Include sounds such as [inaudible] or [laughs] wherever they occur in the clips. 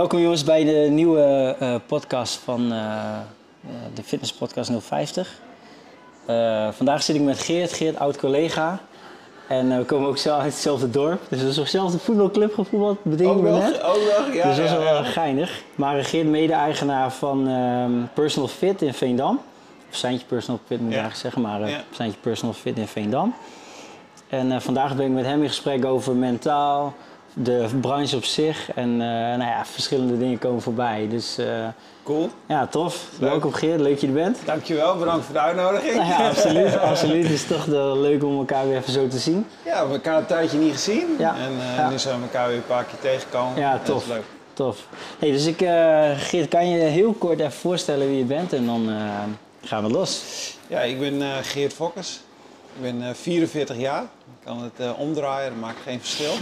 Welkom jongens bij de nieuwe eh, podcast van eh, eh, de Fitness Podcast 050. Eh, vandaag zit ik met Geert, Geert oud collega. En we komen ook zelf uit hetzelfde dorp. Dus we is ook zelf de voetbalclub gevoetbald, bedenk ik me net. ook nog, ja. dus dat is wel ja. geinig. Maar Geert mede-eigenaar van ehm, Personal Fit in Veendam. Of Seintje Personal Fit moet ik Ja. eigenlijk zeggen, maar Ja. Seintje Personal Fit in Veendam. En vandaag ben ik met hem in gesprek over mentaal, de branche op zich. En eh, nou ja, verschillende dingen komen voorbij. Dus eh, Cool. ja, tof. Leuk. Welkom Geert, leuk dat je er bent. Dankjewel, bedankt voor de uitnodiging. Nou ja, [laughs] absoluut. absoluut. Het is toch leuk om elkaar weer even zo te zien. Ja, we hebben elkaar een tijdje niet gezien. Ja. En eh, nu zijn we elkaar weer een paar keer tegengekomen. Ja, tof. is leuk. Tof. Hey, dus ik, Geert, kan je heel kort even voorstellen wie je bent en dan gaan we los. Ja, ik ben Geert Fokkers. Ik ben eh, 44 jaar. Kan het eh, omdraaien, dat maakt geen verschil.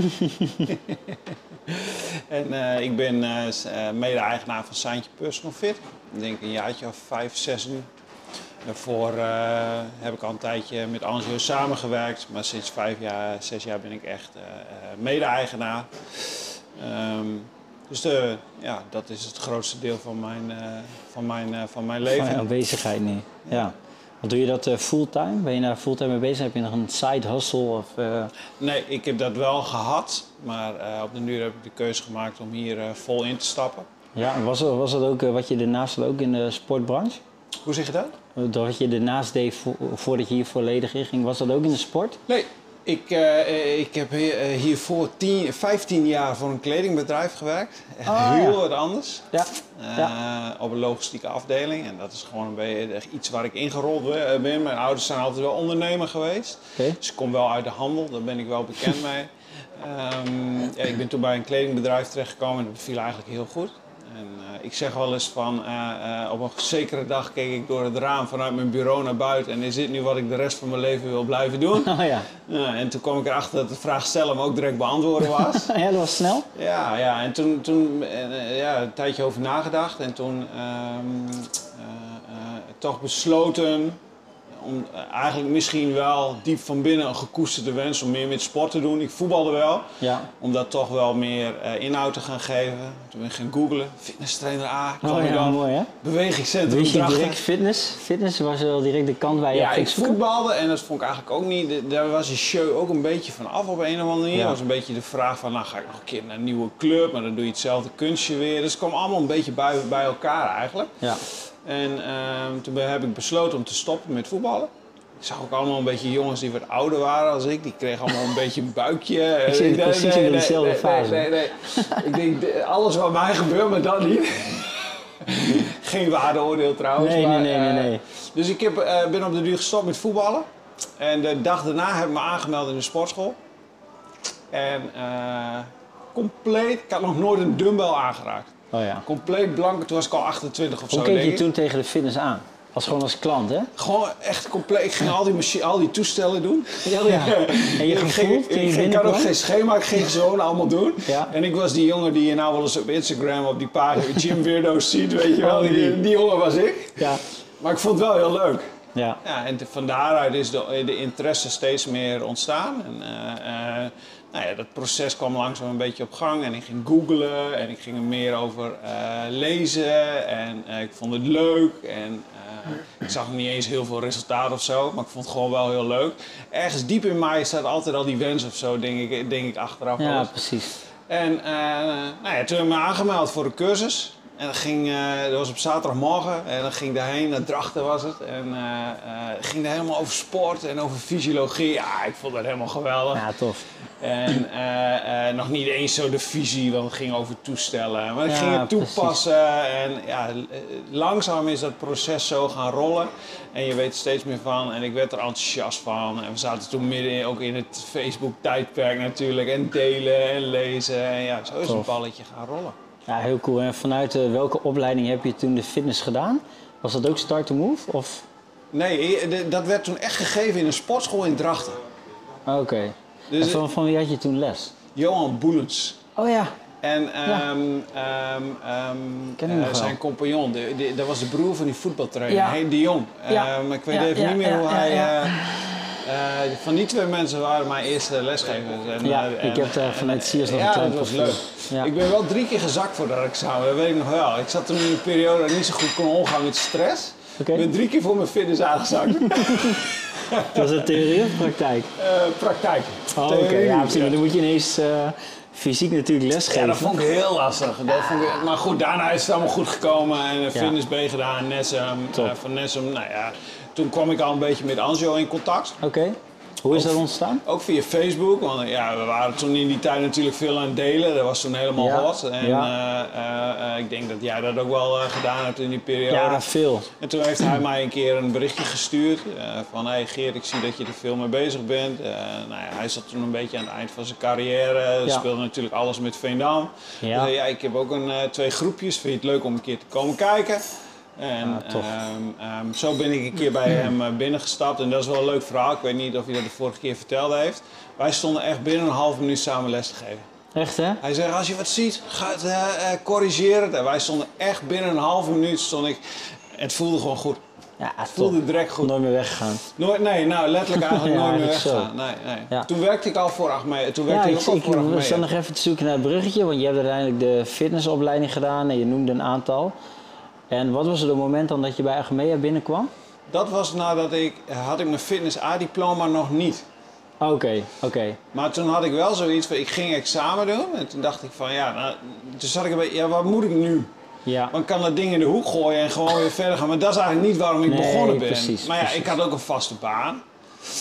[laughs] en eh, ik ben eh, mede-eigenaar van Saintje Personal Fit. Ik denk een jaartje of vijf, zes nu. Daarvoor heb ik al een tijdje met Angelo samengewerkt. Maar sinds vijf jaar, zes jaar ben ik echt mede-eigenaar. Ehm, dus de, ja, dat is het grootste deel van mijn, eh, van mijn, van mijn leven. Van jouw bezigheid nu. Ja. Wat doe je dat eh, fulltime? Ben je daar fulltime mee bezig? Heb je nog een side hustle? Of, eh, Nee, ik heb dat wel gehad, maar eh, op de duur heb ik de keuze gemaakt om hier vol in te stappen. ja, en was, was dat ook wat je daarnaast had ook in de sportbranche? Hoe zeg je dat? Dat wat je daarnaast deed vo- voordat je hier volledig in ging, was dat ook in de sport? Nee, ik, eh, eh, ik heb hier, eh, hiervoor 10, 15 jaar voor een kledingbedrijf gewerkt. Echt Ah, heel ja. wat anders. Ja. Op een logistieke afdeling. En dat is gewoon een beetje iets waar ik ingerold ben. Mijn ouders zijn altijd wel ondernemer geweest. Dus ik kom wel uit de handel, daar ben ik wel bekend [laughs] mee. Ehm, ja, ik ben toen bij een kledingbedrijf terechtgekomen en dat beviel eigenlijk heel goed. En eh, ik zeg wel eens van, eh, eh, op een zekere dag keek ik door het raam vanuit mijn bureau naar buiten en is dit nu wat ik de rest van mijn leven wil blijven doen? [laughs] Oh ja. En toen kwam ik erachter dat de vraag stellen me ook direct beantwoorden was. [laughs] ja, dat was snel. Ja, ja, en toen, toen ja, een tijdje over nagedacht en toen ehm, eh, eh, toch besloten om eh, eigenlijk misschien wel diep van binnen een gekoesterde wens om meer met sport te doen. Ik voetbalde wel, Ja. om dat toch wel meer eh, inhoud te gaan geven. Toen ben ik gaan googlen, fitness trainer A, kwam Oh ja, dan, mooi hè? bewegingscentrum Wist je direct fitness? Fitness was wel direct de kant waar je Ja, ik voetbalde en dat vond ik eigenlijk ook niet. de- Daar was die show ook een beetje van af op een of andere manier. Ja. Was een beetje de vraag van, nou ga ik nog een keer naar een nieuwe club, maar dan doe je hetzelfde kunstje weer. Dus het kwam allemaal een beetje bij, bij elkaar eigenlijk. Ja. En ehm, toen heb ik besloten om te stoppen met voetballen. Ik zag ook allemaal een beetje jongens die wat ouder waren als ik. Die kregen allemaal een [laughs] beetje een buikje. Ik zit Nee, precies nee, in dezelfde nee, fase. Nee, nee, nee. ik denk, de- alles wat mij gebeurt, maar dan niet. [laughs] Geen waardeoordeel trouwens. Nee, nee, maar, nee, nee, eh, nee. dus ik heb, eh, ben op de duur gestopt met voetballen. En de dag daarna heb ik me aangemeld in de sportschool. En eh, compleet, ik had nog nooit een dumbbell aangeraakt. Oh ja. Compleet blank, toen was ik al 28 of Hoe zo. keek denk je ik. toen tegen de fitness aan? Als gewoon als klant, hè? Gewoon echt compleet. Ik ging al die, al die toestellen doen. Ja, ja. [laughs] En je ging, toen je ik, had ook geen schema, ik ging gewoon allemaal doen. Ja. En ik was die jongen die je nou wel eens op Instagram op die pagina [laughs] Gym Weirdo's ziet, weet je wel. Oh, die. die, jongen was ik. Ja. Maar ik vond het wel heel leuk. Ja. Ja, en te- van daaruit is de, de interesse steeds meer ontstaan. En, eh, eh, nou ja, dat proces kwam langzaam een beetje op gang en ik ging googlen en ik ging er meer over eh, lezen en eh, ik vond het leuk. En eh, ik zag niet eens heel veel resultaat of zo, maar ik vond het gewoon wel heel leuk. Ergens diep in mij staat altijd al die wens of zo, denk ik, denk ik achteraf. Ja, precies. En nou ja, toen heb ik me aangemeld voor een cursus. En dat, ging, eh, dat was op zaterdagmorgen. En dan ging daarheen, naar Drachten was het. En eh, ging daar helemaal over sport en over fysiologie. Ja, ik vond dat helemaal geweldig. Ja, tof. En nog niet eens zo de visie, want het ging over toestellen. Maar ik Ja, ging het precies. toepassen. En ja, langzaam is dat proces zo gaan rollen. En je weet er steeds meer van. En ik werd er enthousiast van. En we zaten toen midden in, ook in het Facebook-tijdperk natuurlijk. En delen en lezen. En ja, zo is Tof. een balletje gaan rollen. Ja, heel cool. En vanuit eh, welke opleiding heb je toen de fitness gedaan? Was dat ook Start to Move? Of? Nee, eh, de- dat werd toen echt gegeven in een sportschool in Drachten. Ah, Oké. Dus en van, van wie had je toen les? Johan Boelens. Oh ja. En ehm ehm, ehm, Ken eh, zijn compagnon, de, de- dat was de broer van die voetbaltrainer, Ja. Henk de Jong. Ja. Ik weet Ja, even niet meer hoe hij... ja. eh, van die twee mensen waren mijn eerste lesgevers. En, Ja, eh, ik heb daar vanuit Siers nog een ja, klein dat was leuk. Ja. Ik ben wel drie keer gezakt voor dat examen, dat weet ik nog wel. Ik zat toen in een periode dat ik niet zo goed kon omgaan met stress. Ik ben drie keer voor mijn fitness aangezakt. [laughs] Was het theorie of praktijk? Eh, praktijk. Oh, oké. Ja, precies. Maar dan moet je ineens eh, fysiek natuurlijk Ja, lesgeven. dat vond ik heel lastig. Dat vond ik, maar goed, daarna is het allemaal goed gekomen. En Fitness B gedaan, Nessum. Eh, van Nessum, nou ja, toen kwam ik al een beetje met Anjo in contact. Oké. Hoe is dat ontstaan? Ook via Facebook, want ja, we waren toen in die tijd natuurlijk veel aan het delen. Dat was toen helemaal Ja, hot. En ja. eh, eh, ik denk dat jij dat ook wel eh, gedaan hebt in die periode. Ja, veel. En toen heeft hij mij een keer een berichtje gestuurd van hey Geert, ik zie dat je er veel mee bezig bent. Nou ja, hij zat toen een beetje aan het eind van zijn carrière, Ja. speelde natuurlijk alles met Veendam. Ja. Dus, ja, ik heb ook een, twee groepjes, vind je het leuk om een keer te komen kijken? En Ah, ehm, ehm, zo ben ik een keer bij hem eh, binnengestapt en dat is wel een leuk verhaal. Ik weet niet of hij dat de vorige keer verteld heeft. Wij stonden echt binnen een half minuut samen les te geven. Echt hè? Hij zegt, als je wat ziet, ga het corrigeren. En wij stonden echt binnen een halve minuut, stond ik, het voelde gewoon goed. Ja, Het voelde direct goed. Nooit meer weggegaan. Nooit, nee, nou letterlijk [laughs] eigenlijk Ja, nooit meer weggaan. Nee, nee. Ja. Toen werkte ik al voor Achmea. Toen Ja, werkte ik, ik ook al ik voor we Achmea. staan nog even te zoeken naar het bruggetje, want je hebt uiteindelijk de fitnessopleiding gedaan en je noemde een aantal. En wat was het moment dan dat je bij Agmea binnenkwam? Dat was nadat ik, had ik mijn fitness A-diploma nog niet. Oké, oké. Maar toen had ik wel zoiets van, ik ging examen doen. En toen dacht ik van, ja, nou, toen zat ik een beetje, ja, wat moet ik nu? Ja, Want ik kan dat ding in de hoek gooien en gewoon weer verder gaan. Maar dat is eigenlijk niet waarom ik Nee, begonnen ben. precies, maar ja, precies. ik had ook een vaste baan.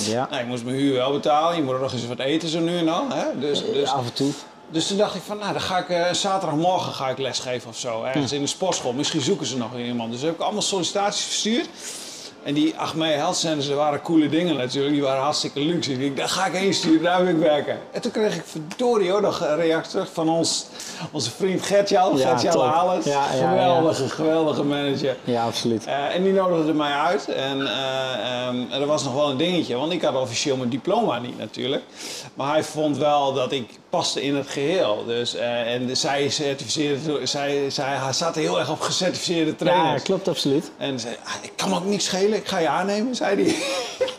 ja. Nou, ik moest mijn huur wel betalen. Je moet er nog eens wat eten zo nu en dan. Hè? Dus, dus, af en toe. Dus toen dacht ik van, nou, dan ga ik eh, zaterdagmorgen ga ik lesgeven of zo. Ergens in de sportschool. Misschien zoeken ze nog iemand. Dus heb ik allemaal sollicitaties verstuurd. En die Achmea Health Centers, waren coole dingen natuurlijk. Die waren hartstikke luxe. Ik dacht, daar ga ik heen sturen, daar wil ik werken. En toen kreeg ik verdorie hoor, nog een reactie terug van ons, onze vriend Gertjan. Ja, Gertjan. Ja, ja, ja. geweldige, geweldige manager. Ja, absoluut. Eh, en die nodigde mij uit. En, en dat was nog wel een dingetje, want ik had officieel mijn diploma niet natuurlijk. Maar hij vond wel dat ik paste in het geheel. Dus, eh, en zij certificeerde, zij, zij hij zat heel erg op gecertificeerde Ja, trainers. klopt absoluut. En zei, ah, ik kan me ook niks schelen, ik ga je aannemen, zei hij. [laughs]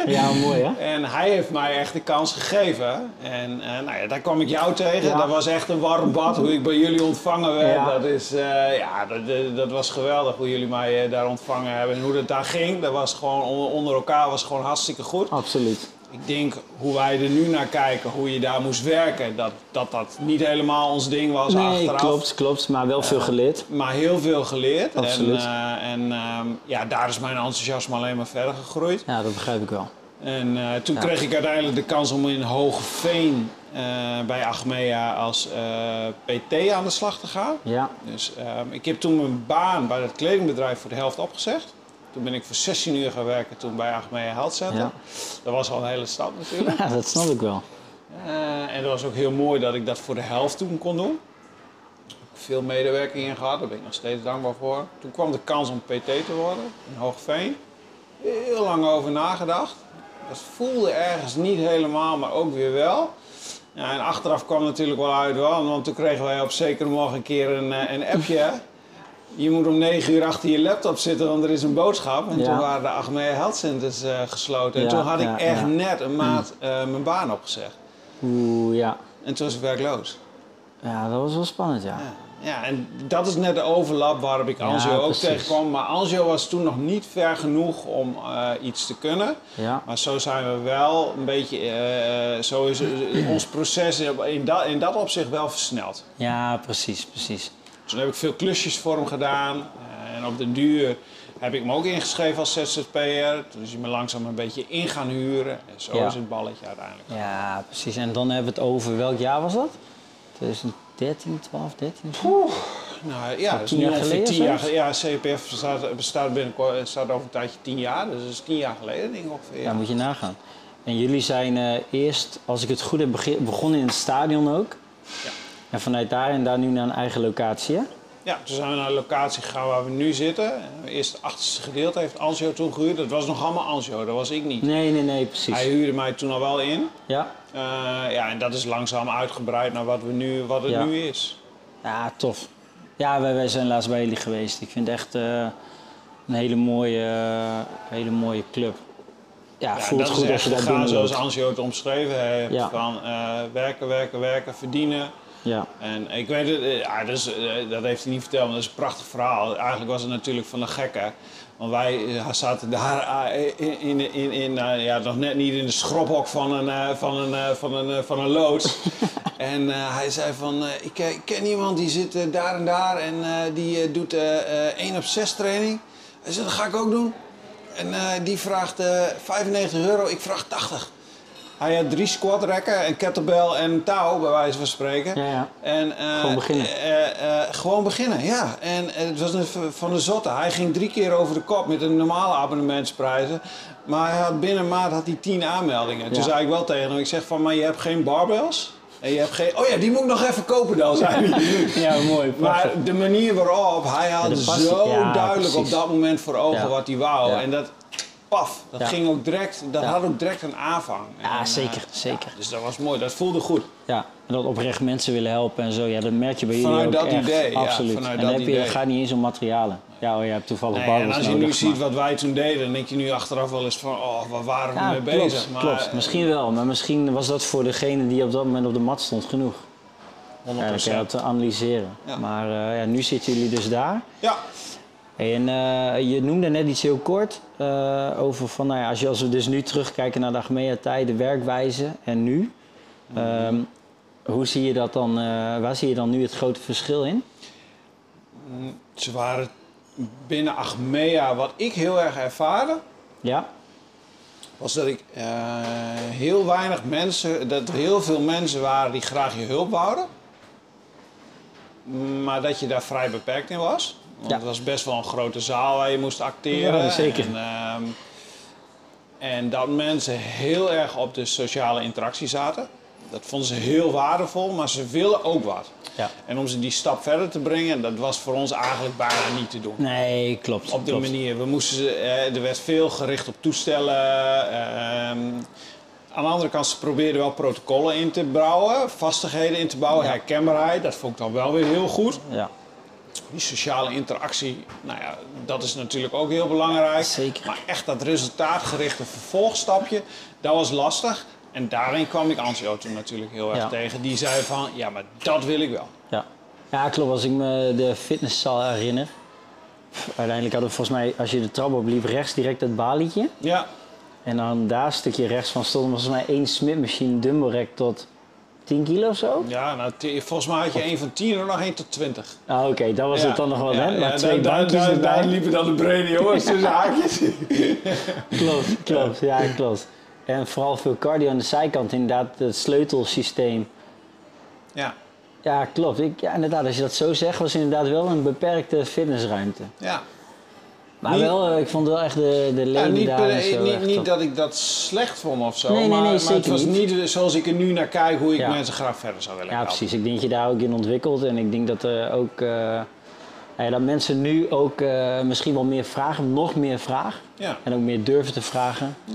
Ja, mooi hè? En hij heeft mij echt de kans gegeven. En eh, nou ja, daar kwam ik jou tegen. Ja. Dat was echt een warm bad. Hoe ik bij jullie ontvangen werd. Ja. Dat, is, eh, ja, dat, dat- was geweldig hoe jullie mij eh, daar ontvangen hebben. En hoe dat daar ging. Dat was gewoon onder, onder elkaar was gewoon hartstikke goed. Absoluut. Ik denk hoe wij er nu naar kijken, hoe je daar moest werken. Dat dat, dat niet helemaal ons ding was Nee, achteraf. klopt, klopt. Maar wel veel geleerd. Maar heel veel geleerd. Absoluut. En, eh, en ehm, ja, daar is mijn enthousiasme alleen maar verder gegroeid. Ja, dat begrijp ik wel. En eh, toen Ja. kreeg ik uiteindelijk de kans om in Hogeveen eh bij Achmea als eh, PT aan de slag te gaan. Ja, Dus ehm, ik heb toen mijn baan bij het kledingbedrijf voor de helft opgezegd. Toen ben ik voor 16 uur gaan werken toen bij Achmea Health Center. Ja. Dat was al een hele stap natuurlijk. ja dat snap ik wel. Eh, en dat was ook heel mooi dat ik dat voor de helft toen kon doen. Ik heb veel medewerking in gehad, daar ben ik nog steeds dankbaar voor. Toen kwam de kans om PT te worden in Hoogveen. Heel lang over nagedacht. Dat voelde ergens niet helemaal, maar ook weer wel. Ja, en achteraf kwam natuurlijk wel uit wel, want toen kregen wij op zekere morgen een keer een, eh, een appje. Je moet om 9 uur achter je laptop zitten, want er is een boodschap. En Ja. toen waren de Achmea Health Centers eh, gesloten. En toen had ik echt net een maand eh, mijn baan opgezegd. Oeh, ja. En toen was ik werkloos. Ja, dat was wel spannend, ja. Ja. ja, en dat is net de overlap waarop ik Angio ook precies. tegenkwam. Maar Angio was toen nog niet ver genoeg om eh, iets te kunnen. Ja, Maar zo zijn we wel een beetje, zo is ons proces in dat, in dat opzicht wel versneld. ja precies, precies. Toen heb ik veel klusjes voor hem gedaan. eh, en op den duur heb ik me ook ingeschreven als ZZP'er. Toen is hij me langzaam een beetje in gaan huren. En zo Ja. is het balletje uiteindelijk. Ja, precies. En dan hebben we het over, welk jaar was dat? 2013, 12, 13? Nou ja, dat is nu jaar ongeveer tien jaar geleden. Ja, CPF bestaat, bestaat, binnenkort, staat over een tijdje tien jaar. Dus dat is tien jaar geleden denk ik ongeveer. Ja, moet je nagaan. En jullie zijn eh, eerst, als ik het goed heb, begonnen in het stadion ook. Ja. En vanuit daar en daar nu naar een eigen locatie, hè? Ja, toen zijn we naar de locatie gegaan waar we nu zitten. Eerst het achterste gedeelte heeft Ansio toen gehuurd. Dat was nog allemaal Ansio, dat was ik niet. Nee, nee, nee, precies. Hij huurde mij toen al wel in. Ja? Eh, ja, en dat is langzaam uitgebreid naar wat, we nu, wat het Ja. nu is. Ja, tof. Ja, wij, wij zijn laatst bij jullie geweest. Ik vind het echt eh, een hele mooie, eh, hele mooie club. ja, voelt dat goed is als je echt binnen zoals. Ansjo het omschreven heeft. Ja. Van werken, werken, werken, verdienen. Ja, En ik weet het, eh, ja, dus, dat heeft hij niet verteld, maar dat is een prachtig verhaal. Eigenlijk was het natuurlijk van de gekken. Want wij eh, zaten daar in, in, in, in ja, nog net niet in de schrophok van een, van een, van een, van een loods. [laughs] en hij zei van, ik, ik ken iemand die zit daar en daar en die doet eh, eh, 1 op 6 training. Hij zei, dat ga ik ook doen. En die vraagt eh 95 euro, ik vraag 80. Hij had drie squatrekken, een kettlebell en een touw, bij wijze van spreken. ja, ja. En, eh, Gewoon beginnen. eh, eh, gewoon beginnen, ja. En het was een van de zotte. Hij ging drie keer over de kop met de normale abonnementsprijzen. Maar hij had binnen een maand had hij tien aanmeldingen. Toen Ja. zei ik wel tegen hem, ik zeg van, maar je hebt geen barbells? En je hebt geen... Oh ja, die moet ik nog even kopen dan, zei hij. [laughs] ja mooi. Maar de manier waarop, hij had zo duidelijk op dat moment voor ogen wat hij wou. En dat, paf, dat Ja. ging ook direct, dat Ja. had ook direct een aanvang. Ja, En, zeker, eh, zeker. dus dat was mooi, dat voelde goed. Ja, en dat oprecht mensen willen helpen en zo. Ja, dat merk je bij jullie Vanuit ook dat echt. idee, Absoluut. vanuit en dat heb je, idee. het gaat niet eens om materialen. Ja, oh, je hebt toevallig Nee, en als je nodig, nu ziet maar- wat wij toen deden, dan denk je nu achteraf wel eens van, oh, waar waren we mee klopt, bezig? Maar, klopt. Misschien wel, maar misschien was dat voor degene die op dat moment op de mat stond genoeg. 100%. Ja, dan kan je dat te analyseren. Ja. Maar eh, ja, nu zitten jullie dus daar. Ja, en eh, je noemde net iets heel kort eh, over van, nou ja, als, je, als we dus nu terugkijken naar de Achmea-tijd, de werkwijze en nu. ehm, hoe zie je dat dan, eh, waar zie je dan nu het grote verschil in? ze waren binnen Achmea, wat ik heel erg ervaarde, Ja, was dat ik heel weinig mensen, dat er heel veel mensen waren die graag je hulp wouden. Maar dat je daar vrij beperkt in was. Want Ja. het was best wel een grote zaal waar je moest acteren. Ja, zeker. En, ehm, en dat mensen heel erg op de sociale interactie zaten. Dat vonden ze heel waardevol, maar ze willen ook wat. ja. En om ze die stap verder te brengen, dat was voor ons eigenlijk bijna niet te doen. Nee, klopt. Op die klopt. manier. We moesten, eh, er werd veel gericht op toestellen. ehm, aan de andere kant, ze probeerden wel protocollen in te bouwen, vastigheden in te bouwen, Ja. herkenbaarheid. Dat vond ik dan wel weer heel goed. Ja, Die sociale interactie, nou ja, dat is natuurlijk ook heel belangrijk. Zeker. Maar echt dat resultaatgerichte vervolgstapje, dat was lastig. En daarin kwam ik Ansjo toen natuurlijk heel erg Ja. tegen. Die zei van, ja, maar dat wil ik wel. ja. ja, klopt. Als ik me de fitnesszaal herinner. Uiteindelijk hadden we volgens mij, als je de trap opliep, rechts direct het balietje. Ja, En dan daar een stukje rechts van stond volgens mij één smidmachine dumbbell rack tot 10 kilo of zo. ja nou, volgens mij had je een van 10 en nog één tot 20. Ah, oké, dat was Ja, het dan nog wel, hè? Maar twee daar- bankjes daar, liepen dan de brede jongens [laughs] tussen haakjes. Klopt, klopt. Ja, klopt. En vooral veel cardio aan de zijkant, inderdaad, het sleutelsysteem. Ja, Ja, klopt. Ik, ja, inderdaad, als je dat zo zegt, was het inderdaad wel een beperkte fitnessruimte. ja. Maar Niet- wel, eh, ik vond wel echt de, de Ja, leden niet, daar per- en zo niet, niet dat ik dat slecht vond of zo, Nee, nee, maar, nee, maar het was niet. niet zoals ik er nu naar kijk hoe ik Ja. mensen graag verder zou willen Ja, helpen. precies. Ik denk dat je daar ook in ontwikkelt. En ik denk dat er ook... eh, nou ja, dat mensen nu ook eh, misschien wel meer vragen, nog meer vragen. Ja, En ook meer durven te vragen. ja.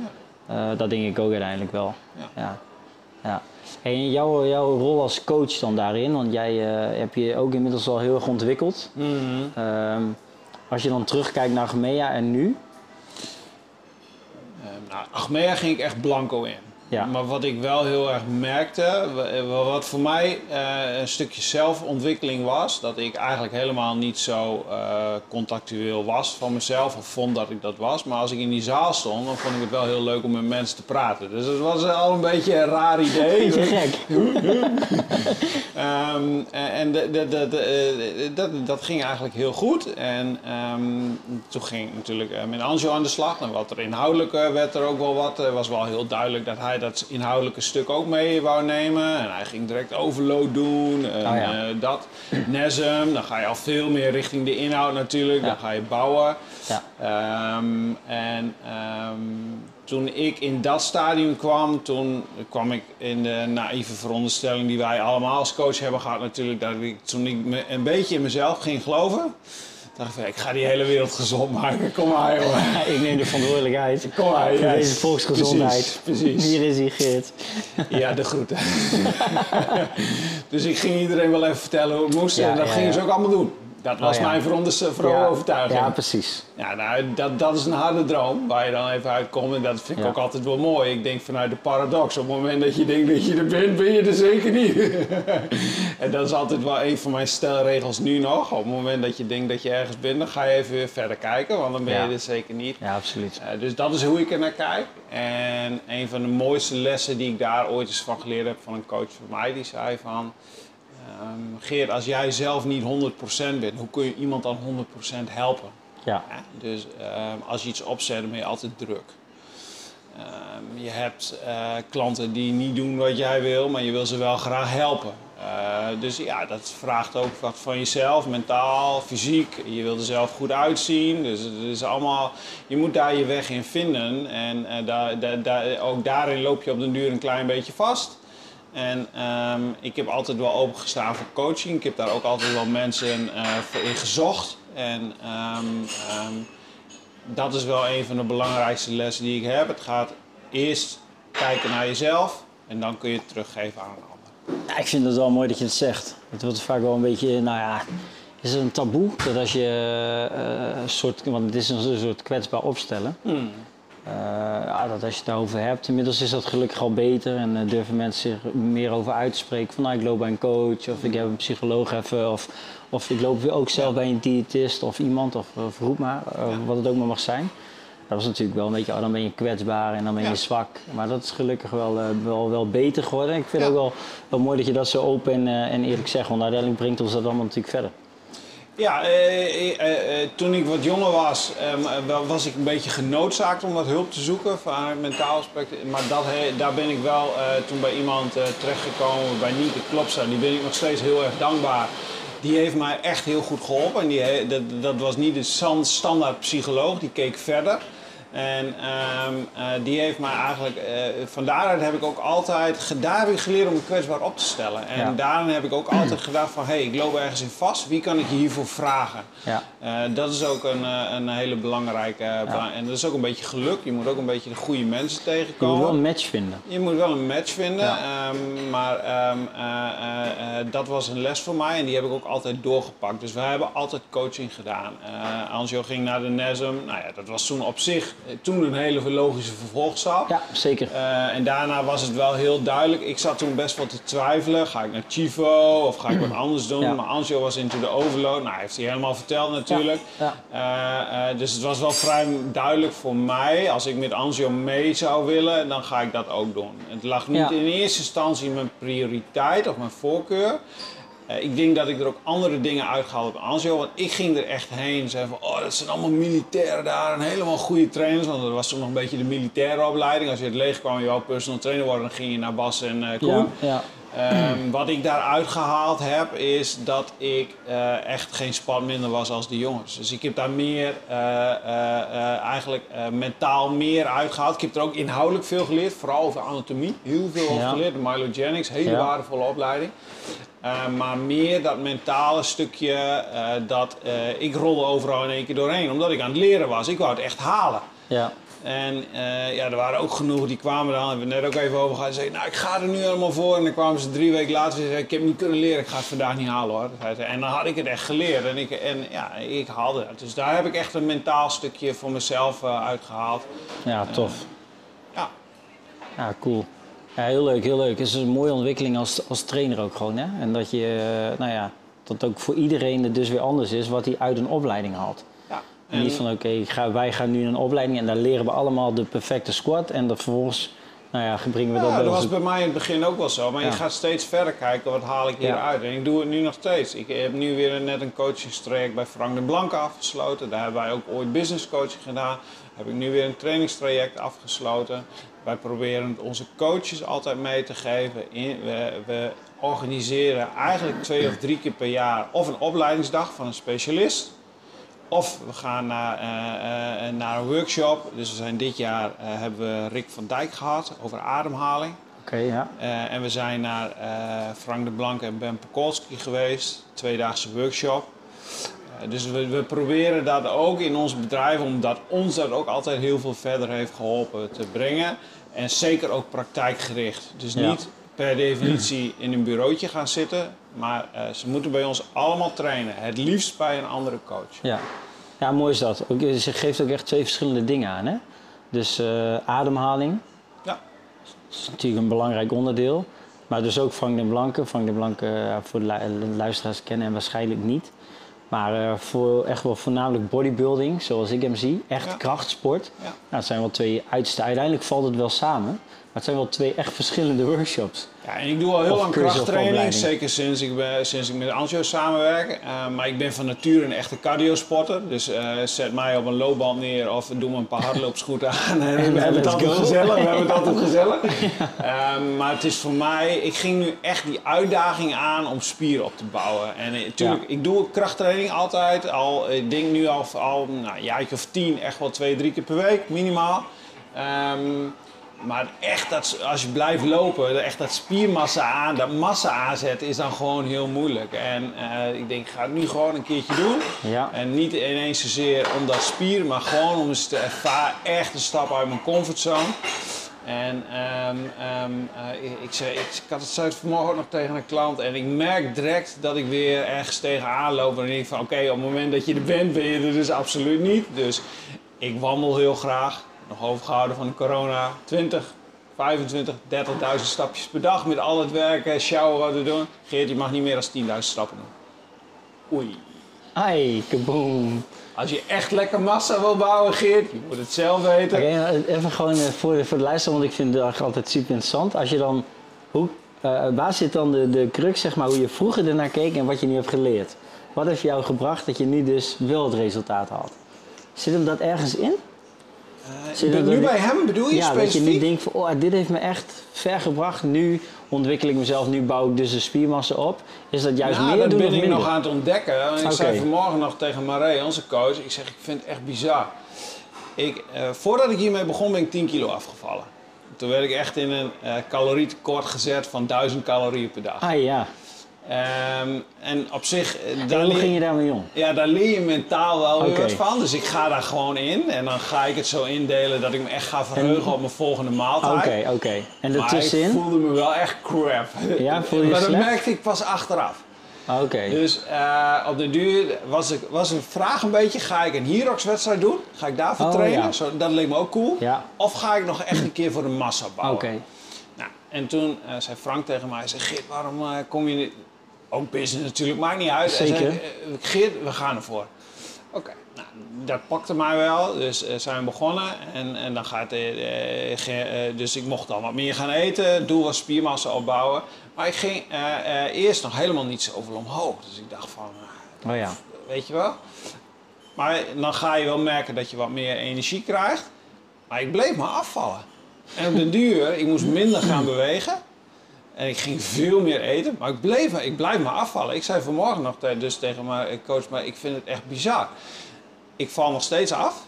Eh, dat denk ik ook uiteindelijk wel. Ja. Ja. en jouw, jouw rol als coach dan daarin, want jij eh, heb je ook inmiddels al heel erg ontwikkeld. Mhm. Ehm, als je dan terugkijkt naar Gemea en nu. Eh, nou, Achmea ging ik echt blanco in. Ja. Maar wat ik wel heel erg merkte, wa- wat voor mij eh, een stukje zelfontwikkeling was, dat ik eigenlijk helemaal niet zo eh, contactueel was van mezelf, of vond dat ik dat was. Maar als ik in die zaal stond, dan vond ik het wel heel leuk om met mensen te praten. Dus het was al een beetje een raar [laughs] idee. Beetje gek. [laughs] Ehm, en de- eh, dat, dat ging eigenlijk heel goed. En ehm, toen ging ik natuurlijk eh, met Anjo aan de slag. En wat er inhoudelijk eh, werd er ook wel wat. Het was wel heel duidelijk dat hij dat inhoudelijke stuk ook mee wou nemen. En hij ging direct overload doen. En, Oh ja. eh, dat. Nesm, dan ga je al veel meer richting de inhoud natuurlijk. Ja. Dan ga je bouwen. Ja. Ehm, en ehm, toen ik in dat stadium kwam, toen kwam ik in de naïeve veronderstelling die wij allemaal als coach hebben gehad natuurlijk. Dat ik, toen ik me een beetje in mezelf ging geloven, dacht ik ga die hele wereld gezond maken. Kom maar [laughs] jongen. Ik neem de verantwoordelijkheid Kom maar. voor yes. deze volksgezondheid. Precies, precies. Hier is hij, Geert. Ja, de groeten. [laughs] [laughs] dus ik ging iedereen wel even vertellen hoe het moest Ja, en dat ja, gingen ze ook allemaal doen. Dat was Oh, ja. mijn veronderste vooral ja, overtuiging. Ja, precies. Ja, nou, dat, dat is een harde droom waar je dan even uitkomt. En dat vind ik Ja. ook altijd wel mooi. Ik denk vanuit de paradox. Op het moment dat je denkt dat je er bent, ben je er zeker niet. [laughs] en dat is altijd wel een van mijn stelregels nu nog. Op het moment dat je denkt dat je ergens bent, dan ga je even weer verder kijken. Want dan ben je er zeker niet. Ja, absoluut. Eh, dus dat is hoe ik er naar kijk. En een van de mooiste lessen die ik daar ooit eens van geleerd heb van een coach van mij, die zei van... ehm, Geert, als jij zelf niet 100% bent, hoe kun je iemand dan 100% helpen? Ja, Ja, dus ehm, als je iets opzet, dan ben je altijd druk. Ehm, je hebt eh, klanten die niet doen wat jij wil, maar je wil ze wel graag helpen. Eh, dus ja, dat vraagt ook wat van jezelf, mentaal, fysiek. Je wil er zelf goed uitzien. Dus het is allemaal, je moet daar je weg in vinden. En eh, daar, daar, daar, ook daarin loop je op den duur een klein beetje vast. En ehm, ik heb altijd wel opengestaan voor coaching. Ik heb daar ook altijd wel mensen eh, voor in gezocht. En ehm, ehm, dat is wel een van de belangrijkste lessen die ik heb. Het gaat eerst kijken naar jezelf en dan kun je het teruggeven aan een ander. Ja, ik vind het wel mooi dat je het zegt. Het wordt vaak wel een beetje, nou ja, is het een taboe dat als je eh, een soort, want het is een soort kwetsbaar opstellen. Eh, ja, dat als je het daarover hebt, inmiddels is dat gelukkig al beter en eh, durven mensen zich meer over uit te spreken. Van nou, ik loop bij een coach of ik heb een psycholoog even of, of ik loop weer ook zelf bij een diëtist of iemand of, of roep maar, eh, Ja. wat het ook maar mag zijn. Dat was natuurlijk wel een beetje, oh, dan ben je kwetsbaar en dan ben je Ja. zwak. Maar dat is gelukkig wel, eh, wel, wel beter geworden. Ik vind Ja. het ook wel, wel mooi dat je dat zo open en, eh, en eerlijk zegt, want uiteindelijk brengt ons dat allemaal natuurlijk verder. Ja, eh, eh, eh, toen ik wat jonger was, ehm, was ik een beetje genoodzaakt om wat hulp te zoeken vanuit mentaal aspect. Maar dat, daar ben ik wel eh, toen bij iemand eh, terechtgekomen, bij Nieke Klopsa. Die ben ik nog steeds heel erg dankbaar. Die heeft mij echt heel goed geholpen. En die, dat, dat was niet de stan- standaard psycholoog, die keek verder. En ehm, eh, die heeft mij eigenlijk, eh, van daaruit heb ik ook altijd, daar heb ik geleerd om me kwetsbaar op te stellen. En Ja. daarin heb ik ook altijd gedacht van, hé, hey, ik loop ergens in vast, wie kan ik hiervoor vragen? Ja. Eh, dat is ook een, een hele belangrijke, bela- en dat is ook een beetje geluk. Je moet ook een beetje de goede mensen Je moet tegenkomen. wel een match vinden. Je moet wel een match vinden, ehm, maar ehm, eh, eh, eh, dat was een les voor mij en die heb ik ook altijd doorgepakt. Dus we hebben altijd coaching gedaan. Ansjo ging naar de NESM, nou ja, dat was toen op zich toen een hele logische vervolgstap. Ja, zeker. Eh, en daarna was het wel heel duidelijk. Ik zat toen best wel te twijfelen. Ga ik naar Chivo of ga ik wat anders doen? Ja. Maar Ansjo was into the overload. Nou, heeft hij helemaal verteld natuurlijk. Ja. Eh, eh, dus het was wel vrij duidelijk voor mij. Als ik met Ansjo mee zou willen, dan ga ik dat ook doen. Het lag niet in eerste instantie mijn prioriteit of mijn voorkeur. Eh, ik denk dat ik er ook andere dingen uitgehaald heb aan. Want ik ging er echt heen. Zei van, oh, dat zijn allemaal militairen daar. En helemaal goede trainers. Want dat was toen nog een beetje de militaire opleiding. Als je het leeg kwam en je wou personal trainer worden, dan ging je naar Bas en. Ja, ja. Ehm, wat ik daaruit gehaald heb, is dat ik eh, echt geen spat minder was als de jongens. Dus ik heb daar meer, eh, eh, eigenlijk mentaal meer uitgehaald. Ik heb er ook inhoudelijk veel geleerd, vooral over anatomie. Heel veel over Ja. geleerd, Mylogenics, hele Ja. waardevolle opleiding. Eh, maar meer dat mentale stukje, dat ik rolde overal in één keer doorheen. Omdat ik aan het leren was. Ik wou het echt halen. ja. En eh, ja, er waren ook genoeg die kwamen dan, hebben we net ook even over gehad. Zeiden, nou, ik ga er nu helemaal voor. En dan kwamen ze drie weken later en zeiden, ik heb niet kunnen leren, ik ga het vandaag niet halen hoor. En dan had ik het echt geleerd en ik, en, ja, ik haalde het. Dus daar heb ik echt een mentaal stukje voor mezelf eh, uitgehaald. ja, tof. Ja, Ja, cool. Ja, heel leuk, heel leuk. Het is een mooie ontwikkeling als, als trainer ook gewoon. Hè? En dat je, eh, nou ja, dat ook voor iedereen het dus weer anders is wat hij uit een opleiding haalt. Ja. En niet van oké, ga wij gaan nu een opleiding en daar leren we allemaal de perfecte squat. En dan vervolgens, nou ja, brengen we dat Ja, bij dat was bij mij in het begin ook wel zo. Maar Ja. je gaat steeds verder kijken, wat haal ik Ja. hieruit? En ik doe het nu nog steeds. Ik heb nu weer net een coachingstraject bij Frank de Blanke afgesloten. Daar hebben wij ook ooit business coaching gedaan. Heb ik nu weer een trainingstraject afgesloten. Wij proberen onze coaches altijd mee te geven. We, we organiseren eigenlijk twee of drie keer per jaar of een opleidingsdag van een specialist. Of we gaan naar, eh, eh, naar een workshop. Dus we zijn dit jaar eh, hebben we Rick van Dijk gehad over ademhaling. Oké, ja. Eh, en we zijn naar eh, Frank de Blanke en Ben Pekolski geweest. Tweedaagse workshop. Eh, dus we, we proberen dat ook in ons bedrijf, omdat ons dat ook altijd heel veel verder heeft geholpen te brengen. En zeker ook praktijkgericht. Dus Ja. niet per definitie in een bureautje gaan zitten. Maar eh, ze moeten bij ons allemaal trainen. Het liefst bij een andere coach. Ja. Ja, mooi is dat. Ook, ze geeft ook echt twee verschillende dingen aan. Hè? Dus eh, ademhaling Ja. is natuurlijk een belangrijk onderdeel. Maar dus ook Frank de Blanke. Frank de Blanke ja, voor de lu- luisteraars kennen hem waarschijnlijk niet. Maar eh, voor echt wel voornamelijk bodybuilding, zoals ik hem zie. Echt Ja. krachtsport. Ja. Nou, het zijn wel twee uiterste. Uiteindelijk valt het wel samen. Maar het zijn wel twee echt verschillende workshops. Ja, en ik doe al heel Of lang krachttraining, zeker sinds ik, ben, sinds ik met Antjo samenwerk. Eh, maar ik ben van nature een echte cardiosporter. Dus eh, zet mij op een loopband neer of doe me een paar hardloopschoenen [laughs] aan. En we hebben het altijd gezellig. We hebben het altijd [laughs] gezellig. Eh, maar het is voor mij, ik ging nu echt die uitdaging aan om spieren op te bouwen. En natuurlijk, Ja. ik doe krachttraining altijd. Al, ik denk nu al, al nou, een jaartje of tien, echt wel twee, drie keer per week minimaal. Ehm, maar echt, dat, als je blijft lopen, echt dat spiermassa aan, dat massa aanzetten is dan gewoon heel moeilijk. En eh, ik denk, ik ga het nu gewoon een keertje doen. Ja. En niet ineens zozeer om dat spier, maar gewoon om eens te ervaren, echt een stap uit mijn comfortzone. En ehm, ehm, eh, ik, ik, ik, ik had het zuid vanmorgen ook nog tegen een klant en ik merk direct dat ik weer ergens tegenaan loop. En dan denk ik van oké, op het moment dat je er bent, ben je er dus absoluut niet. Dus ik wandel heel graag, nog overgehouden van de corona, 20, 25, 30.000 stapjes per dag met al het werken, sjouwen wat we doen. Geert, je mag niet meer dan 10.000 stappen doen. Oei. Ai, kaboom. Als je echt lekker massa wil bouwen, Geert, je moet het zelf weten. Nou, even gewoon eh, voor de, voor de luisteraar, want ik vind het altijd super interessant. Als je dan, hoe, eh, waar zit dan de, de crux, zeg maar, hoe je vroeger ernaar keek en wat je nu hebt geleerd? Wat heeft jou gebracht dat je nu dus wel het resultaat had? Zit hem dat ergens in? Eh, nu bij hem, bedoel je ja, dat je specifiek? nu denkt van, oh, dit heeft me echt ver gebracht. Nu ontwikkel ik mezelf, nu bouw ik dus de spiermassa op. Is dat juist nou, meer dat doen ben ik minder? nog aan het ontdekken. Ik zei vanmorgen nog tegen Marij, onze coach, ik zeg, ik vind het echt bizar. Ik, eh, voordat ik hiermee begon, ben ik 10 kilo afgevallen. Toen werd ik echt in een eh calorietekort gezet van 1000 calorieën per dag. Ah ja, Ehm, en op zich, eh, en daar hoe ging je daarmee om? ja, daar leer je mentaal wel weer Oké. wat van. Dus ik ga daar gewoon in. En dan ga ik het zo indelen dat ik me echt ga verheugen op mijn volgende maaltijd. Oké, oké. En Maar ik ertussenin? voelde me wel echt crap. Ja, [laughs] voel je Maar dat slecht? merkte ik pas achteraf. Oké. Dus eh, op de duur was, ik, was een vraag een beetje, ga ik een Herox wedstrijd doen? Ga ik daarvoor Oh, trainen? ja. Zo, dat leek me ook cool. Ja. Of ga ik nog echt een keer voor de massa bouwen? Oké. Nou, en toen eh, zei Frank tegen mij, zei, Geert, waarom kom je niet... Ook business natuurlijk, maakt niet uit. Zeker. zei, eh, Geert, we gaan ervoor. Oké, nou, dat pakte mij wel. Dus eh, zijn we begonnen. En, en dan gaat ge- eh, dus ik mocht dan wat meer gaan eten. Doel was spiermassa opbouwen. Maar ik ging eerst nog helemaal niet zoveel omhoog. Dus ik dacht van, eh, Oh ja. weet je wel. Maar dan ga je wel merken dat je wat meer energie krijgt. Maar ik bleef maar afvallen. En op den duur, ik moest minder gaan [clears throat] bewegen. En ik ging veel meer eten, maar ik, bleef, ik blijf maar afvallen. Ik zei vanmorgen nog dus tegen mijn coach, maar ik vind het echt bizar. Ik val nog steeds af,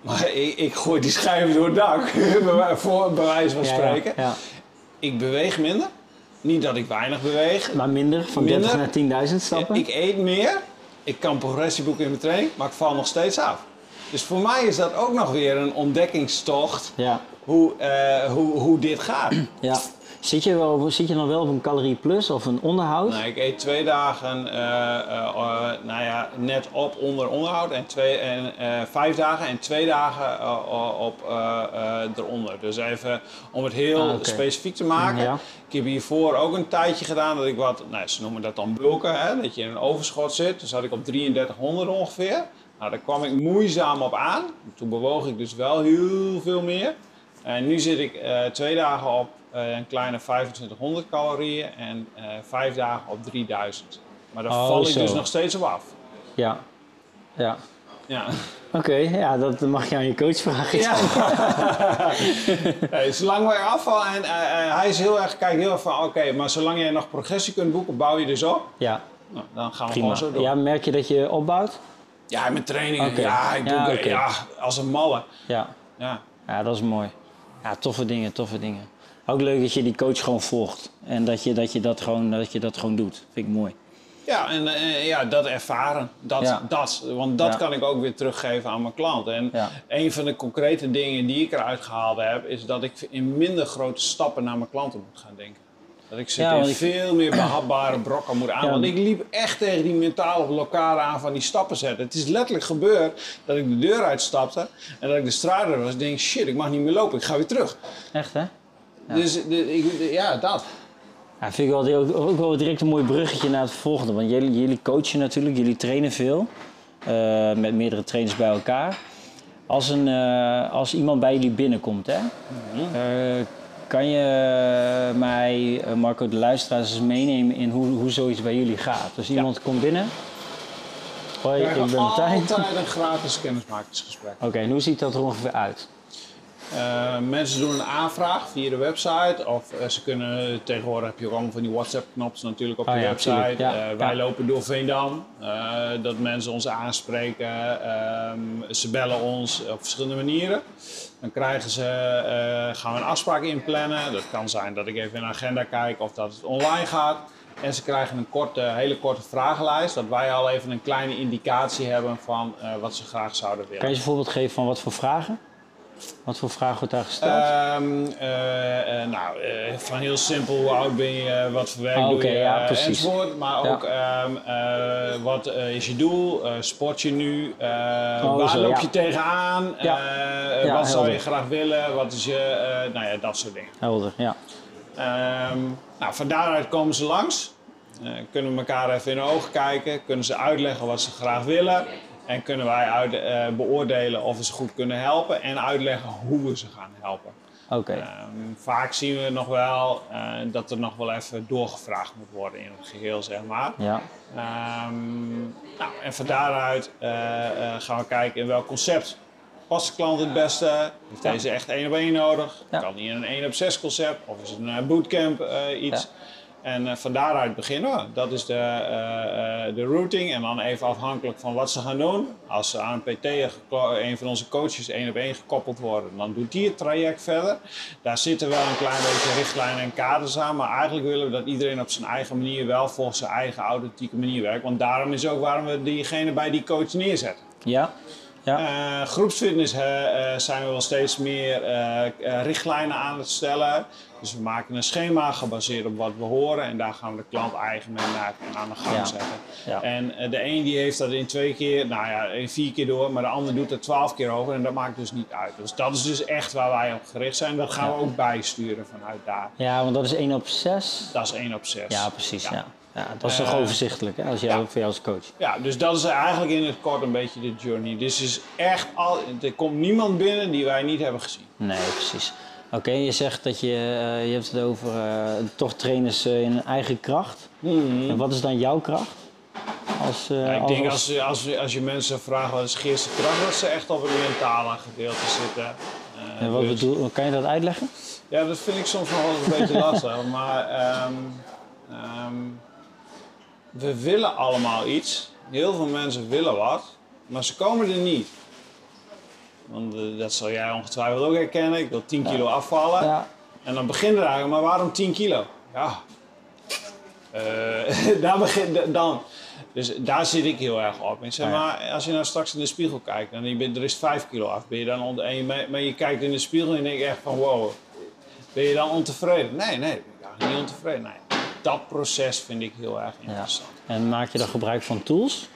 maar ik, ik gooi die schijven door het dak, [laughs] voor, bij wijze van Ja, ja, spreken. ja. Ik beweeg minder. Niet dat ik weinig beweeg. Maar minder, van Minder? 30 naar 10.000 stappen? Ik eet meer, ik kan progressie boeken in mijn training, maar ik val nog steeds af. Dus voor mij is dat ook nog weer een ontdekkingstocht Ja, hoe, eh, hoe, hoe dit gaat. ja. Zit je, wel, zit je dan wel op een calorie plus of een onderhoud? Nou, ik eet twee dagen eh, eh, eh, nou ja, net op onder onderhoud en, twee, en vijf dagen en twee dagen op eronder. Dus even om het heel Ah, specifiek te maken. Ja. Ik heb hiervoor ook een tijdje gedaan dat ik wat, nou, ze noemen dat dan bulken, hè, dat je in een overschot zit. Dus zat ik op 3300 ongeveer. Nou, daar kwam ik moeizaam op aan. Toen bewoog ik dus wel heel veel meer. En nu zit ik twee dagen op een kleine 2500 calorieën en eh, vijf dagen op 3000. Maar daar Oh, val ik zo. dus nog steeds op af. Ja. Ja. Ja. Oké, ja, dat mag je aan je coach vragen. ja. [laughs] [laughs] hey, zolang wij afvallen en eh, eh, hij is heel erg, kijkt heel erg van oké, maar zolang jij nog progressie kunt boeken, bouw je dus op. Ja, Nou, dan gaan we prima. gewoon zo door. Ja, Ja, merk je dat je opbouwt? met trainingen, ja, ik doe Ja, ja, als een malle. Ja. Ja. Ja, dat is mooi. Ja, toffe dingen, toffe dingen. Ook leuk dat je die coach gewoon volgt. En dat je dat, je dat, gewoon, dat, je dat gewoon doet. Vind ik mooi. Ja, en eh, ja, dat ervaren. Dat, Ja. dat, want dat Ja. kan ik ook weer teruggeven aan mijn klant. En Ja. een van de concrete dingen die ik eruit gehaald heb, is dat ik in minder grote stappen naar mijn klanten moet gaan denken. Dat ik ze Ja, in ik- veel meer behapbare brokken moet aan. Want ik liep echt tegen die mentale blokkade aan van die stappen zetten. Het is letterlijk gebeurd dat ik de deur uitstapte en dat ik de straat er was. Ik denk, shit, ik mag niet meer lopen, ik ga weer terug. Echt hè? Dus de, ik, ja, dat. Ja, vind ik wel, ook, ook wel direct een mooi bruggetje naar het volgende. Want jullie, jullie coachen natuurlijk, jullie trainen veel. eh, met meerdere trainers bij elkaar. Als, een, eh, als iemand bij jullie binnenkomt, hè, eh, kan je mij, Marco, de luisteraars eens meenemen in hoe, hoe zoiets bij jullie gaat? Dus iemand komt binnen. Hoi, ik ben Martijn. altijd een gratis kennismakingsgesprek. Oké, en hoe ziet dat er ongeveer uit? Eh, mensen doen een aanvraag via de website. Of eh, ze kunnen, tegenwoordig heb je ook allemaal van die WhatsApp-knops natuurlijk op Oh de ja, website. ja. Eh, wij Ja. lopen door Veendam. dat mensen ons aanspreken. Ehm, ze bellen ons op verschillende manieren. Dan krijgen ze, gaan we een afspraak inplannen. Dat kan zijn dat ik even in de agenda kijk of dat het online gaat. En ze krijgen een korte, hele korte vragenlijst. Dat wij al even een kleine indicatie hebben van wat ze graag zouden willen. Kan je een voorbeeld geven van wat voor vragen? Wat voor vragen wordt daar gesteld? Ehm, eh, eh, nou, eh, van heel simpel, hoe oud ben je, wat voor werk Ah, doe je, ja, enzovoort. Maar Ja. ook, ehm, eh, wat is je doel, sport je nu, Eh, waar zo, loop ja. je tegenaan, wat zou je graag willen, wat is je, nou ja, dat soort dingen. Helder, ja. Ehm, nou, van daaruit komen ze langs. Kunnen we elkaar even in de ogen kijken. Kunnen ze uitleggen wat ze graag willen. En kunnen wij uit, eh, beoordelen of we ze goed kunnen helpen. En uitleggen hoe we ze gaan helpen. Oké. Ehm, vaak zien we nog wel eh, dat er nog wel even doorgevraagd moet worden in het geheel, zeg maar. Ja. Ehm, nou, en van daaruit eh, gaan we kijken in welk concept past de klant het beste. Heeft Ja. deze echt één op één nodig? Ja. Kan die in een 1 op 6 concept of is het een bootcamp iets? En eh, van daaruit beginnen we. Dat is de, eh, eh, de routing. En dan even afhankelijk van wat ze gaan doen. Als ze aan een PT, geko- een van onze coaches, één op één gekoppeld worden, dan doet die het traject verder. Daar zitten wel een klein beetje richtlijnen en kaders aan. Maar eigenlijk willen we dat iedereen op zijn eigen manier wel volgens zijn eigen authentieke manier werkt. Want daarom is ook waarom we diegene bij die coach neerzetten. Ja. Ja. Groepsfitness zijn we wel steeds meer richtlijnen aan het stellen. Dus we maken een schema gebaseerd op wat we horen en daar gaan we de klant eigen mee aan de gang Ja. zetten. Ja. En eh, de een die heeft dat in twee keer, nou ja, in vier keer door, maar de ander doet het twaalf keer over en dat maakt dus niet uit. Dus dat is dus echt waar wij op gericht zijn. Dat gaan we ook bijsturen vanuit daar. Ja, want dat is 1 op 6. Dat is één op zes. Ja, precies. Ja. Ja. Dat is toch Eh, overzichtelijk hè, als jij, ja. voor jou als coach. Ja, dus dat is eigenlijk in het kort een beetje de journey. Dus is echt al, er komt niemand binnen die wij niet hebben gezien. Nee, precies. Oké, je zegt dat je, eh, je hebt het over eh, toch trainers eh, in hun eigen kracht. En wat is dan jouw kracht? Als, eh, Ja, ik als- denk als- als, als, als je mensen vraagt wat is Geerse kracht, dat ze echt op het mentale gedeelte zitten. Eh, en wat dus- bedoel, kan je dat uitleggen? Ja, dat vind ik soms nog wel een beetje [laughs] lastig. Maar ehm, ehm, we willen allemaal iets. Heel veel mensen willen wat, maar ze komen er niet. Want eh, dat zal jij ongetwijfeld ook herkennen. Ik wil 10 kilo afvallen. Ja. En dan begint er eigenlijk, maar waarom 10 kilo? Ja. Eh, [laughs] daar begint dan. Dus daar zit ik heel erg op. Ik zeg Ah, ja. maar, als je nou straks in de spiegel kijkt en je bent, er is 5 kilo af, ben je dan onder, en je, maar- je kijkt in de spiegel en denk echt van wow, ben je dan ontevreden? Nee, nee, ik ben eigenlijk niet ontevreden. Nee. Dat proces vind ik heel erg Ja. interessant. En maak je dan gebruik van tools?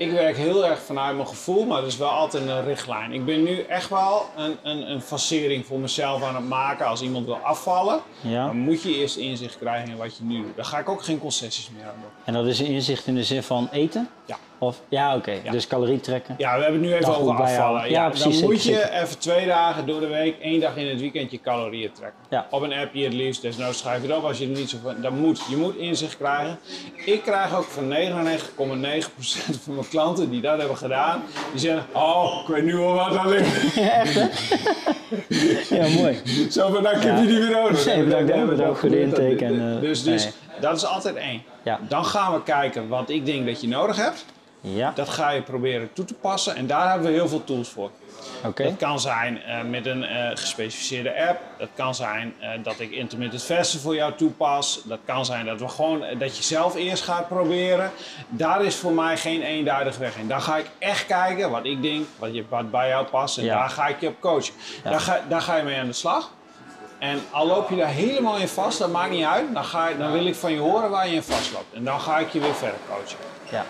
Ik werk heel erg vanuit mijn gevoel, maar dat is wel altijd een richtlijn. Ik ben nu echt wel een, een, een facering voor mezelf aan het maken. Als iemand wil afvallen, Ja. dan moet je eerst inzicht krijgen in wat je nu doet. Daar ga ik ook geen concessies meer aan doen. En dat is een inzicht in de zin van eten? Ja. Of, ja, oké. Ja. Dus calorie trekken. Ja, we hebben het nu even over afvallen. Ja, Ja, precies, dan moet zeker, je zeker. even twee dagen door de week, één dag in het weekend je calorieën trekken. Ja. Op een appje het liefst, desnoods schrijf je het op als je er niet zo van... Dat moet. Je moet inzicht krijgen. Ik krijg ook van 99,9% van mijn klanten die dat hebben gedaan, die zeggen... Oh, ik weet nu wel wat aan ligt. [laughs] [laughs] Ja, mooi. Zo van, nou, ik heb je niet meer nodig. Nee, bedankt, Nee, bedankt dat voor de dat intake en, eh, dus dus nee. dat is altijd één. Ja. Dan gaan we kijken wat ik denk dat je nodig hebt. Ja, Dat ga je proberen toe te passen en daar hebben we heel veel tools voor. oké. Dat kan zijn eh, met een eh, gespecificeerde app. Dat kan zijn eh, dat ik intermittent fasten voor jou toepas. Dat kan zijn dat we gewoon dat je zelf eerst gaat proberen. Daar is voor mij geen eenduidig weg in. Daar ga ik echt kijken wat ik denk, wat, je, wat bij jou past en Ja. daar ga ik je op coachen. Ja. Daar, ga, daar ga je mee aan de slag. En al loop je daar helemaal in vast, dat maakt niet uit. Dan, ga je, dan wil ik van je horen waar je in vastloopt. En dan ga ik je weer verder coachen. Ja.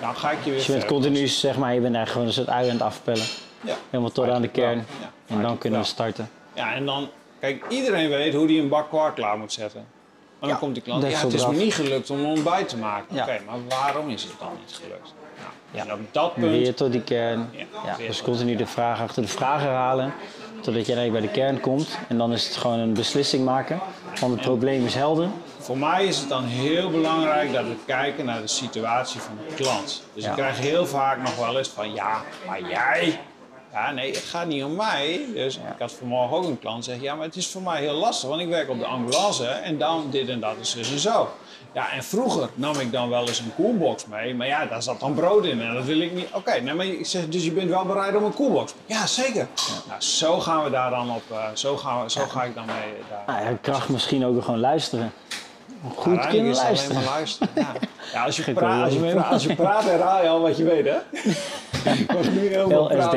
Dan ga ik je weer Dus je bent continu, zeg maar, je bent eigenlijk gewoon een soort ui aan het afpellen. Ja. Helemaal tot aan de kern. Ja, En dan kunnen we starten. Ja, en dan, kijk, iedereen weet hoe die een bak kwark klaar moet zetten. Maar dan Ja, komt die klant, dat ja, het is me niet gelukt om een ontbijt te maken. Ja. Oké, maar waarom is het dan niet gelukt? Nou, Ja. En op dat punt, Weer tot die kern. Ja, dus continu de vraag achter de vraag herhalen. Totdat je eigenlijk bij de kern komt. En dan is het gewoon een beslissing maken. Want het probleem is helder. Voor mij is het dan heel belangrijk dat we kijken naar de situatie van de klant. Dus Ja. ik krijg heel vaak nog wel eens van, ja, maar jij... Ja, nee, het gaat niet om mij. Dus ik had vanmorgen ook een klant zeggen, ja, maar het is voor mij heel lastig, want ik werk op de ambulance en dan dit en dat is dus en zo. Ja, en vroeger nam ik dan wel eens een koelbox mee, maar ja, daar zat dan brood in en dat wil ik niet. Oké, nee, maar ik zeg, dus je bent wel bereid om een koelbox? Ja, zeker. Nou, zo gaan we daar dan op, eh, zo, gaan we, zo ga ik dan mee daar. Nou ja, kracht misschien ook gewoon luisteren. Goed Uiteindelijk kunnen luisteren. alleen maar luisteren. Ja. Ja, als, je praat, als, je praat, als je praat, herhaal je al wat je weet, hè? Nu heel. LSD.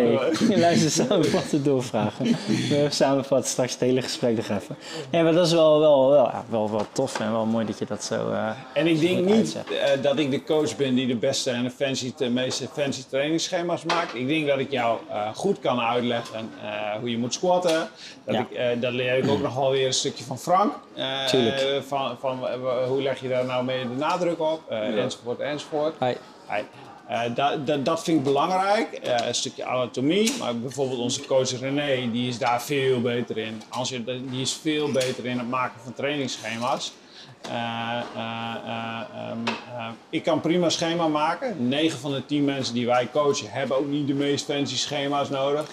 Luister samenvatten doorvragen. We hebben samenvatten straks het hele gesprek nog even. Ja, maar dat is wel, wel, wel, ja, wel, wel tof en wel mooi dat je dat zo... eh, En ik denk niet eh, dat ik de coach ben die de beste en de, fancy, de meeste fancy trainingsschema's maakt. Ik denk dat ik jou eh, goed kan uitleggen eh, hoe je moet squatten. Dat, Ja. ik, eh, dat leer ik ook nog wel weer een stukje van Frank. Eh, Tuurlijk. van, van hoe leg je daar nou mee de nadruk op, eh, enzovoort, enzovoort. hi. Hij- dat, dat, dat vind ik belangrijk, Eh, een stukje anatomie. Maar bijvoorbeeld onze coach René, die is daar veel beter in. Als je, die is veel beter in het maken van trainingsschema's. Eh, eh, eh, ehm, eh, ik kan prima schema maken. 9 van de 10 mensen die wij coachen hebben ook niet de meest fancy schema's nodig.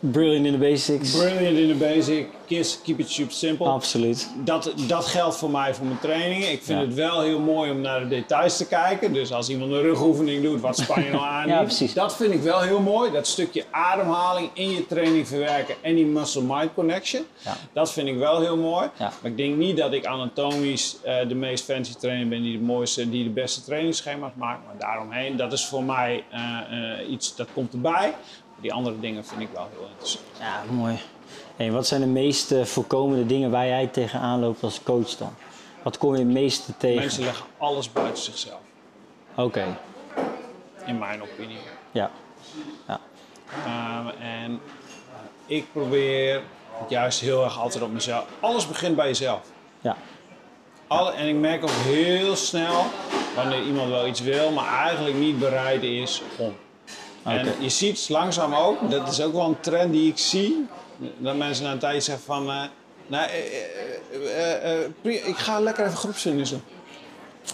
Brilliant in the basics. Brilliant in the basic, kiss, keep it super simple. Absoluut. Dat, dat geldt voor mij voor mijn trainingen. Ik vind Ja. het wel heel mooi om naar de details te kijken. Dus als iemand een rugoefening doet, wat span je nou [laughs] aan? Ja, precies. Dat vind ik wel heel mooi. Dat stukje ademhaling in je training verwerken en die muscle-mind connection. Ja. Dat vind ik wel heel mooi. Ja. Maar ik denk niet dat ik anatomisch eh, de meest fancy trainer ben die de mooiste, die de beste trainingsschema's maakt. Maar daaromheen, dat is voor mij eh, eh, iets dat komt erbij. Die andere dingen vind ik wel heel interessant. Ja, mooi. Hey, wat zijn de meest eh, voorkomende dingen waar jij tegenaan loopt als coach dan? Wat kom je het meeste tegen? Mensen leggen alles buiten zichzelf, Oké, in mijn opinie. ja. ja. Ehm, en ik probeer het juist heel erg altijd op mezelf. Alles begint bij jezelf. Ja, Alle, en ik merk ook heel snel wanneer iemand wel iets wil, maar eigenlijk niet bereid is om. En je ziet langzaam ook, dat is ook wel een trend die ik zie, dat mensen na een tijdje zeggen van, eh, nou, eh, eh, ik ga lekker even groepsvinders doen.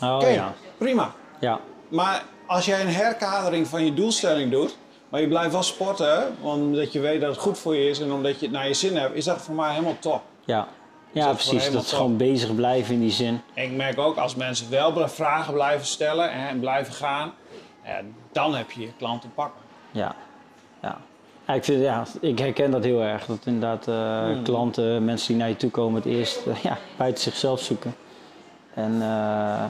oh Oké, ja. prima. Ja, Maar als jij een herkadering van je doelstelling doet, maar je blijft wel sporten, omdat je weet dat het goed voor je is en omdat je het naar je zin hebt, is dat voor mij helemaal top. ja. Ja, precies. Dat is top. gewoon bezig blijven in die zin. En ik merk ook als mensen wel vragen blijven stellen en blijven gaan, dan heb je je klant te pakken. Ja, ja. ja, ik, vind, ja ik herken dat heel erg. Dat inderdaad eh, Hmm. klanten, mensen die naar je toe komen, het eerst eh, ja, buiten zichzelf zoeken. En eh,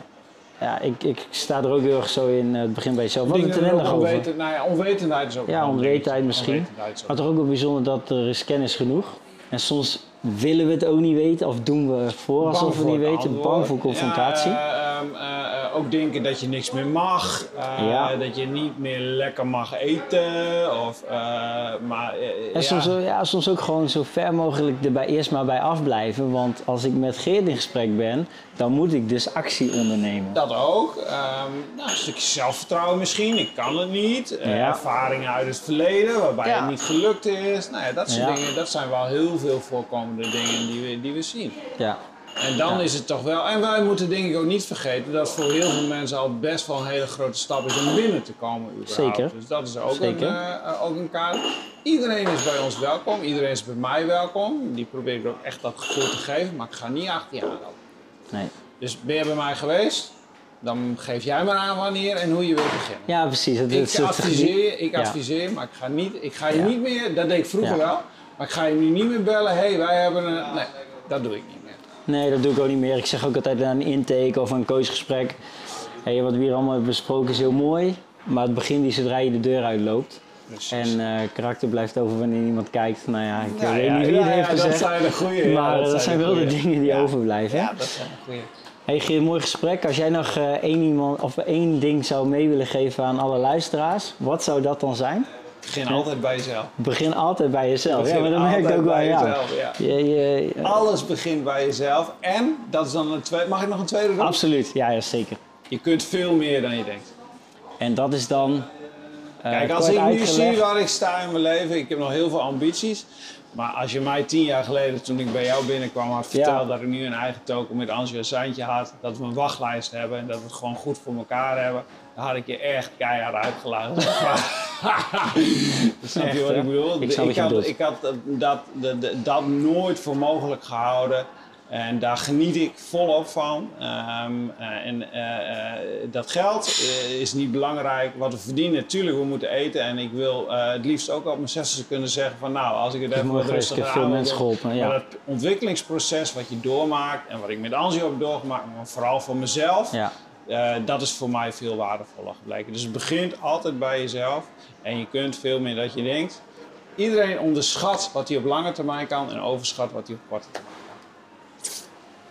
ja, ik, ik sta er ook heel erg zo in, het begin bij jezelf. Wat het ook nog over. onweten- nou ja, onwetendheid is ook Ja, een onwetendheid misschien. Onwetendheid Maar toch ook wel bijzonder dat er is kennis genoeg. En soms willen we het ook niet weten of doen we voor alsof we voor niet het weten. Bang voor confrontatie. Ja, ook denken dat je niks meer mag. eh, Ja. Dat je niet meer lekker mag eten. Of, eh, maar, eh, En ja. soms, ook- ja, soms ook gewoon zo ver mogelijk erbij eerst maar bij afblijven. Want als ik met Geert in gesprek ben, dan moet ik dus actie ondernemen. Dat ook. Ehm, nou, een stukje zelfvertrouwen misschien. Ik kan het niet. Eh, Ja. Ervaringen uit het verleden waarbij Ja. het niet gelukt is. Nou ja, dat soort Ja. dingen. Dat zijn wel heel veel voorkomende dingen die we, die we zien. Ja, En dan is het toch wel. En wij moeten denk ik ook niet vergeten dat voor heel veel mensen al best wel een hele grote stap is om binnen te komen. Überhaupt. Zeker. Dus dat is ook, Zeker. Een, eh, eh, ook een kaart. Iedereen is bij ons welkom. Iedereen is bij mij welkom. Die probeer ik ook echt dat gevoel te geven. Maar ik ga niet achter je aanlopen. nee. Dus ben je bij mij geweest? Dan geef jij maar aan wanneer en hoe je wilt beginnen. ja precies. Is Ik adviseer, je, ik Ja. adviseer, maar ik ga, niet, ik ga je Ja. niet meer, dat deed ik vroeger Ja. wel, maar ik ga je nu niet meer bellen, hé, hey, wij hebben een, nee, dat doe ik niet. Nee, dat doe ik ook niet meer. Ik zeg ook altijd aan een intake of een coachgesprek. Hey, wat we hier allemaal hebben besproken is heel mooi. Maar het begint niet zodra je de deur uitloopt. Precies. En eh, karakter blijft over wanneer iemand kijkt. Nou ja, ik weet ja, niet wie ja, het heeft ja, dat gezegd. zijn de goeie, ja, maar dat dat, zijn wel de dingen die overblijven. Ja, dat zijn de goede. Hey Geert, mooi gesprek. Als jij nog eh, één, iemand, of één ding zou mee willen geven aan alle luisteraars, wat zou dat dan zijn? Begin altijd bij jezelf. Begin altijd bij jezelf. Begin ja, maar dat merk ik ook wel jezelf, ja. Je, je- Alles begint bij jezelf. En, dat is dan een tweede... Mag ik nog een tweede doen? absoluut, ja, ja, zeker. Je kunt veel meer dan je denkt. En dat is dan. eh, Kijk, als ik nu zie waar ik sta in mijn leven, ik heb nog heel veel ambities. Maar als je mij tien jaar geleden, toen ik bij jou binnenkwam, had verteld Ja. dat ik nu een eigen token met Angelo en Seintje had, dat we een wachtlijst hebben en dat we het gewoon goed voor elkaar hebben, dan had ik je echt keihard uitgelachen. [laughs] [laughs] snap je wat ik bedoel? Ik had, ik had dat, dat nooit voor mogelijk gehouden. En daar geniet ik volop van. Ehm, eh, en eh, eh, dat geld is niet belangrijk. Wat we verdienen, natuurlijk, we moeten eten. En ik wil het liefst ook op mijn zestigste kunnen zeggen van... Nou, als ik het even wat rustiger heb veel mensen geholpen, ja. Maar dat ontwikkelingsproces wat je doormaakt... en wat ik met Angie heb doorgemaakt, maar vooral voor mezelf... Ja, dat is voor mij veel waardevoller gebleken. Dus het begint altijd bij jezelf. En je kunt veel meer dan je denkt. Iedereen onderschat wat hij op lange termijn kan... en overschat wat hij op korte termijn Eh,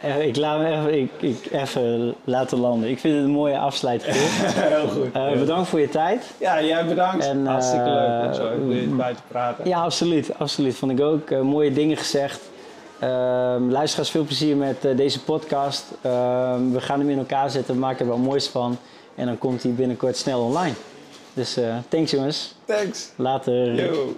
ik laat me even, ik, ik even laten landen. Ik vind het een mooie afsluiting. [laughs] Heel goed. Eh, bedankt voor je tijd. Ja, jij bedankt. En, Hartstikke eh, leuk om zo bij te praten. Ja, absoluut. absoluut. Vond ik ook. Eh, mooie dingen gezegd. Ehm luisteraars, veel plezier met eh, deze podcast. Ehm, we gaan hem in elkaar zetten. We maken er wat moois van. En dan komt hij binnenkort snel online. Dus eh, thanks jongens. Thanks. Later. Yo.